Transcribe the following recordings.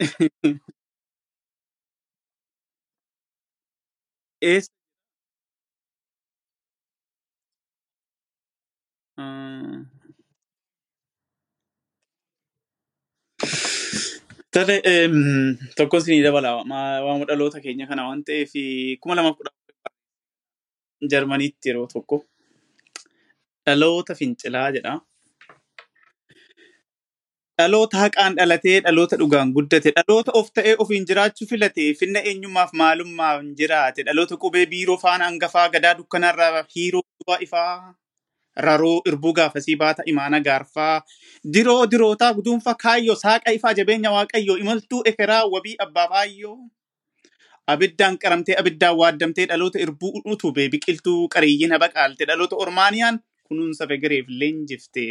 Eessa? Ah. Tole em, tokko isinii dabala Ma- waama dhaloota keenya kana waan ta'eef kuma lamaaf kudha Jarmaniitti yeroo tokko dhaloota fincilaa jedha. Dhaloota haqaan dhalatee dhaloota dhugaan guddate. Dhaloota of ta'ee ofiin jiraachuu filate finna eenyummaaf maalummaa hin jiraate. Dhaloota qubee biiroo faana hangafaa gadaa dukkanarraa hiiroo du'a ifaa raroo irbuu gaafasii baata imaana gaarfaa. Diroo dirootaa guduunfa kaayyoo saaqa ifaa jabeenya waaqayyoo imaltuu ekeraa wabii abbaa baayyoo abiddaan qaramtee abiddaan waaddamtee dhaloota irbuu utube biqiltuu qareeyyiin baqaalte dhaloota ormaaniyaan kunuunsa fegereef leenjifte.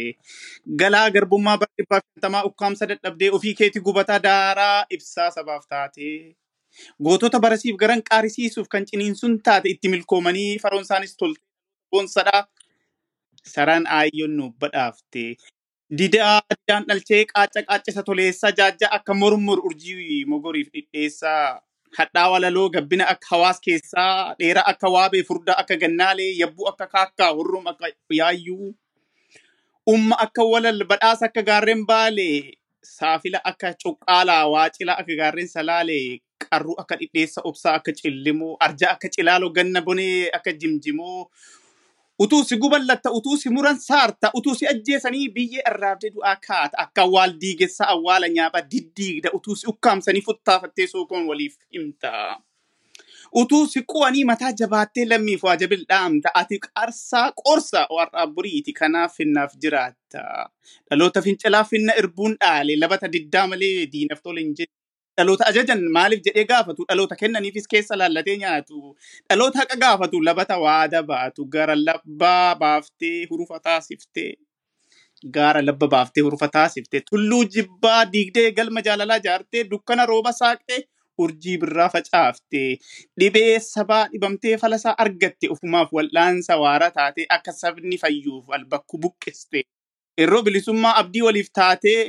Galaa garbummaa bara dhibbaa fi shantamaa ukkaamsa dadhabdee ofii keetii gubataa daaraa ibsaa sabaaf taate. Gootota barasiif garan qaarisiisuuf kan ciniinsuun taate itti milkoomanii faroonsaanis tolte boonsadhaa saraan aayyoon nuuf badhaafte. Didaa didaan dhalchee qaaca qaacisa toleessaa jaajja akka mormur urjii mogoriif dhidheessaa hadhaa walaloo gabbina akka hawaas keessaa dheeraa akka waabee furdaa akka gannaalee yabbuu akka kaakkaa hurrum akka yaayyuu umma akka walal badhaasa akka gaarreen baalee saafila akka cuqqaalaa waacila akka gaarreen salaalee qarruu akka dhidheessa obsaa akka cillimoo arjaa akka cilaaloo ganna bonee akka jimjimoo utuu si guballatta utuu si muran saarta utuu si ajjeesanii biyyee arraabdee du'aa kaata. Akka awwaal diigessa awwaala nyaapha diddiigda utuu si ukkaamsanii futtaafattee sookoon waliif himta. Utuu si qu'anii mataa jabaattee lammiif waa jabil dhaamta. Ati qarsaa qorsa warraa buriiti. Kanaaf finnaaf jiraatta dhaloota fincilaa finna irbuun dhaale. Labata diddaa malee diinaf tole hin jedhu dhaloota ajajan maaliif jedhee gaafatu? Dhaloota kennaniifis keessa laallatee nyaatu. Dhaloota haqa gaafatu labata waada baatu gara labbaa baaftee hurufa taasiftee gaara labba baaftee hurufa taasiftee tulluu jibbaa diigdee galma jaalalaa jaartee dukkana rooba saaqxee urjii birraa facaaftee dhibee sabaa dhibamtee falasaa argatte ofumaaf wal'aansa waara taatee akka sabni fayyuuf albakku buqqiste yeroo bilisummaa abdii waliif taatee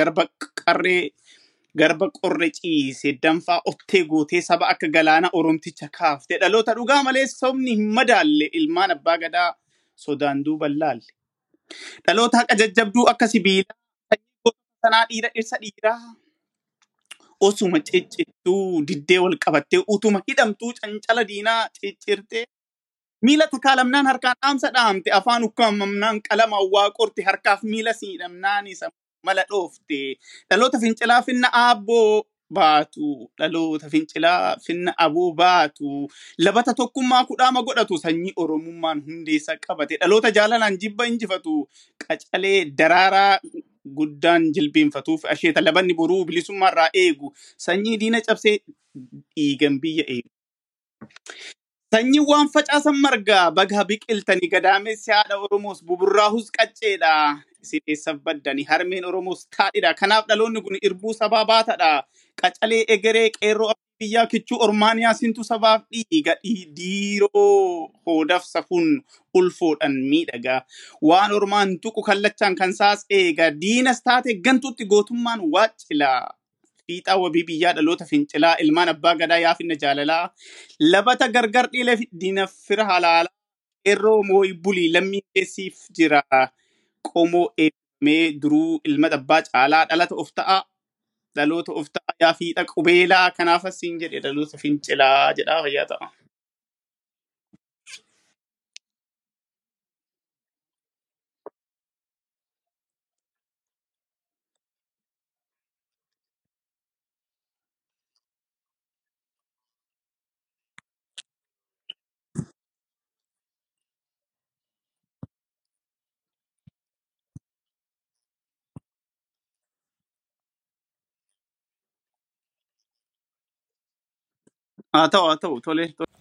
garba qarree garba qorre ciise danfaa ottee gootee saba akka galaana oromticha kaafte dhaloota dhugaa malee sobni hin madaalle ilmaan abbaa gadaa sodaan duuban laalle. Dhaloota haqa jajjabduu akka sibiilaa sanyii gootota sanaa dhiira dhirsa dhiiraa osuma ciccittuu diddee wal qabattee utuma hidhamtuu cancala diinaa ciccirtee miila takaalamnaan harkaan dhaamsa dhaamte afaan ukkaamamnaan qalama awwaa qorte harkaaf miila siidhamnaan isa mala dhoofte dhaloota fincilaa finna aabboo baatu. Dhaloota fincilaa finna aboo baatu. Labata tokkummaa kudhaama godhatu sanyii oromummaan hundeessa qabate. Dhaloota jaalalaan jibba injifatu. Qacalee daraaraa guddaan jilbeenfatuuf asheeta labanni boruu bilisummaarraa eegu. Sanyii diina cabsee dhiigan biyya eegu. Sanyii waan facaasan margaa baga biqiltanii gadaamessi haadha Oromoos buburraahus qacceedha. Isin eessaaf baddani harmeen Oromoos taadhidha. Kanaaf dhaloonni kun irbuu sabaa baatadha. Qacalee egeree qeerroo biyyaa kichuu ormaaniyaa sintu sabaaf dhiiga Dhii- diiroo hoodaaf safuun ulfoodhaan miidhaga. Waan ormaan tuqu kallachaan kan saas eega. Diinas taate gantuutti gootummaan waacila. Fiixaa wabii biyyaa dhaloota fincilaa ilmaan abbaa gadaa yaafinna jaalalaa. Labata gargar dhiilee fi diinaf fira halaalaa qeerroo moo'i bulii lammii keessiif jira? Qomoo eebbifamee duruu ilma abbaa caalaa dhalata of ta'a? Dhaloota of ta'a yaa fiixa qubeelaa kanaaf asiin jedhe dhaloota fincilaa jedhaa fayyaa ta'a. Haa ta'u haa ta'u tole tole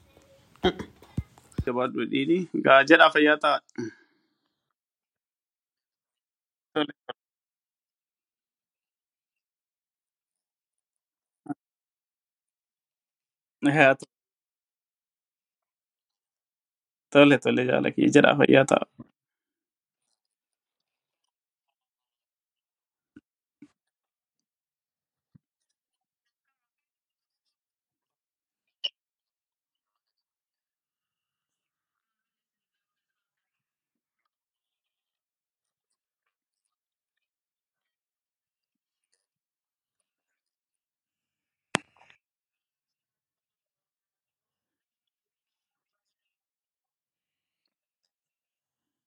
jabaadhu dhiini gaa jedhaa fayyaa ta'a. Tole haa ta'u tole tole jaalakii jedhaa fayyaa ta'a.